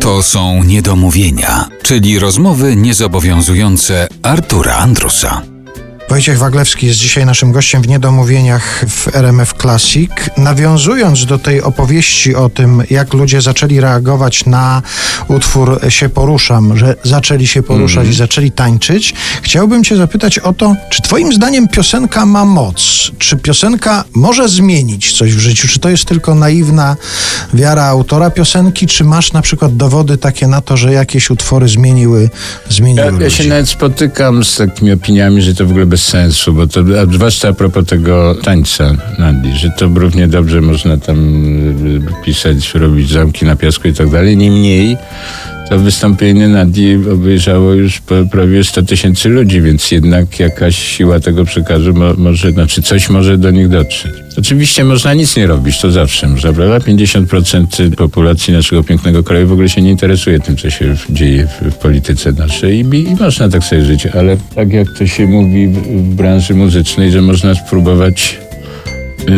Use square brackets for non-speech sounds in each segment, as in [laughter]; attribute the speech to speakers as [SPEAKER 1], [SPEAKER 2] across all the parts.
[SPEAKER 1] To są niedomówienia, czyli rozmowy niezobowiązujące Artura Andrusa.
[SPEAKER 2] Wojciech Waglewski jest dzisiaj naszym gościem w Niedomówieniach w RMF Classic. Nawiązując do tej opowieści o tym, jak ludzie zaczęli reagować na utwór Się poruszam, że zaczęli się poruszać mm. i zaczęli tańczyć, chciałbym cię zapytać o to, czy twoim zdaniem piosenka ma moc? Czy piosenka może zmienić coś w życiu? Czy to jest tylko naiwna wiara autora piosenki, czy masz na przykład dowody takie na to, że jakieś utwory zmieniły, zmieniły
[SPEAKER 3] ja, ja się nawet spotykam z takimi opiniami, że to w ogóle bez sensu, bo to, a zwłaszcza a propos tego tańca Nandi, że to równie dobrze można tam y, pisać, robić zamki na piasku i tak dalej. Niemniej to wystąpienie Nadi obejrzało już prawie 100 tysięcy ludzi, więc jednak jakaś siła tego przekazu mo, może, znaczy coś może do nich dotrzeć. Oczywiście można nic nie robić, to zawsze można, prawda? 50% populacji naszego pięknego kraju w ogóle się nie interesuje tym, co się dzieje w, w polityce naszej i, i, można tak sobie żyć, ale tak jak to się mówi w, w branży muzycznej, że można spróbować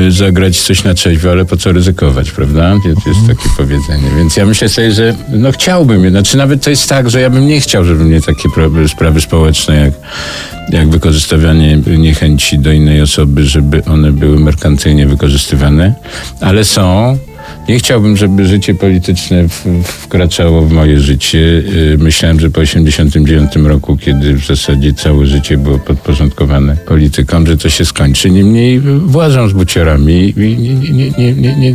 [SPEAKER 3] zagrać coś na trzeźwo, ale po co ryzykować, prawda? To jest mhm. takie powiedzenie. Więc ja myślę sobie, że no chciałbym, znaczy nawet to jest tak, że ja bym nie chciał, żeby mnie takie sprawy społeczne jak, jak wykorzystywanie niechęci do innej osoby, żeby one były merkantylnie wykorzystywane, ale są nie chciałbym, żeby życie polityczne wkraczało w moje życie. Y, myślałem, że po 1989 roku, kiedy w zasadzie całe życie było podporządkowane politykom, że to się skończy. Niemniej władzą z buciorami i nie, nie, nie, nie, nie,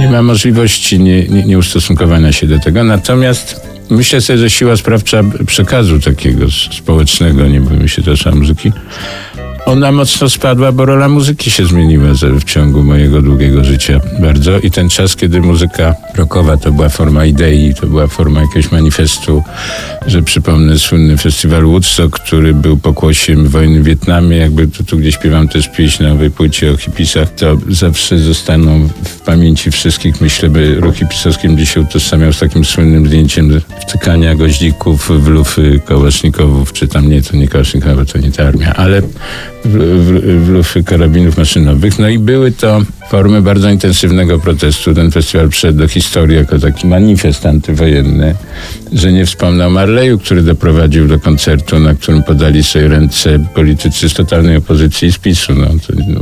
[SPEAKER 3] nie ma możliwości nie, nie, nie ustosunkowania się do tego. Natomiast myślę sobie, że siła sprawcza przekazu takiego społecznego, nie boimy się też muzyki, ona mocno spadła, bo rola muzyki się zmieniła w ciągu mojego długiego życia bardzo i ten czas, kiedy muzyka rockowa to była forma idei, to była forma jakiegoś manifestu, że przypomnę słynny festiwal Woodstock, który był pokłosiem wojny w Wietnamie, jakby tu, tu gdzie śpiewam też pieśń na nowej płycie o hipisach, to zawsze zostaną w pamięci wszystkich. Myślę, by ruch hipisowski będzie się utożsamiał z takim słynnym zdjęciem wtykania goździków w lufy kałasznikowów, czy tam nie, to nie kałasznikowa, to nie ta armia, ale w, w, lufy karabinów maszynowych. No i były to formy bardzo intensywnego protestu. Ten festiwal przyszedł do historii jako taki manifest antywojenny, że nie wspomnę o Marleju, który doprowadził do koncertu, na którym podali sobie ręce politycy z totalnej opozycji i z PiSu. No,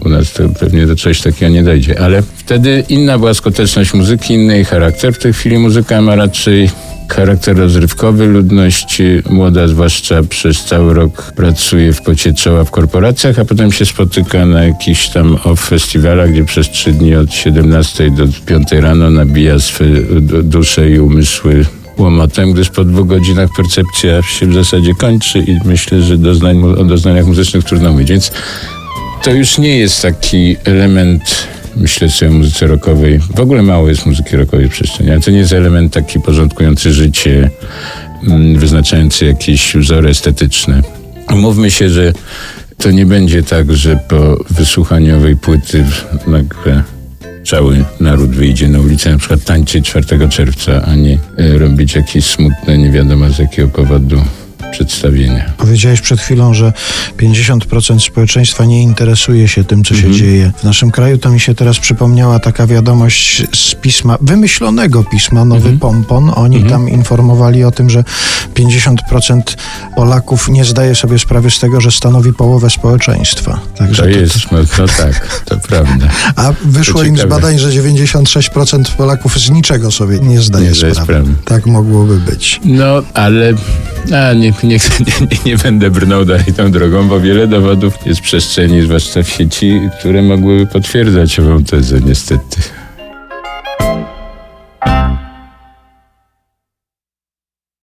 [SPEAKER 3] u nas to pewnie do czegoś takiego nie dojdzie. Ale wtedy inna była skuteczność muzyki, inny charakter. W tej chwili muzyka ma raczej charakter rozrywkowy. Ludność młoda, zwłaszcza przez cały rok pracuje w pocie czoła w korporacjach, a potem się spotyka na jakichś tam festiwalach, gdzie przez trzy dni od 17 do 5 rano nabija swoje dusze i umysły łomotem, gdyż po dwóch godzinach percepcja się w zasadzie kończy i myślę, że doznań, o doznaniach muzycznych trudno mówić. Więc to już nie jest taki element myślę sobie o muzyce rockowej. W ogóle mało jest muzyki rockowej w przestrzeni, ale to nie jest element taki porządkujący życie, mm, wyznaczający jakieś wzory estetyczne. Mówmy się, że to nie będzie tak, że po wysłuchaniu owej płyty nagle cały naród wyjdzie na ulicę, na przykład tańczyć 4 czerwca, a nie e, robić jakieś smutne, nie wiadomo z jakiego powodu przedstawienia.
[SPEAKER 2] Powiedziałeś przed chwilą, że 50% społeczeństwa nie interesuje się tym, co się mhm. dzieje w naszym kraju. To mi się teraz przypomniała taka wiadomość z pisma, wymyślonego pisma, Nowy mhm. Pompon. Oni mhm. tam informowali o tym, że 50% Polaków nie zdaje sobie sprawy z tego, że stanowi połowę społeczeństwa.
[SPEAKER 3] Także to, to jest, to... no to tak, to prawda.
[SPEAKER 2] A wyszło im z badań, że 96% Polaków z niczego sobie nie zdaje nie sprawy. sprawy. Tak mogłoby być.
[SPEAKER 3] No, ale a, nie, [laughs] nie, nie, nie, będę brnął dalej tą drogą, bo wiele dowodów jest przestrzeni, zwłaszcza w sieci, które mogłyby potwierdzać ową tezę, niestety.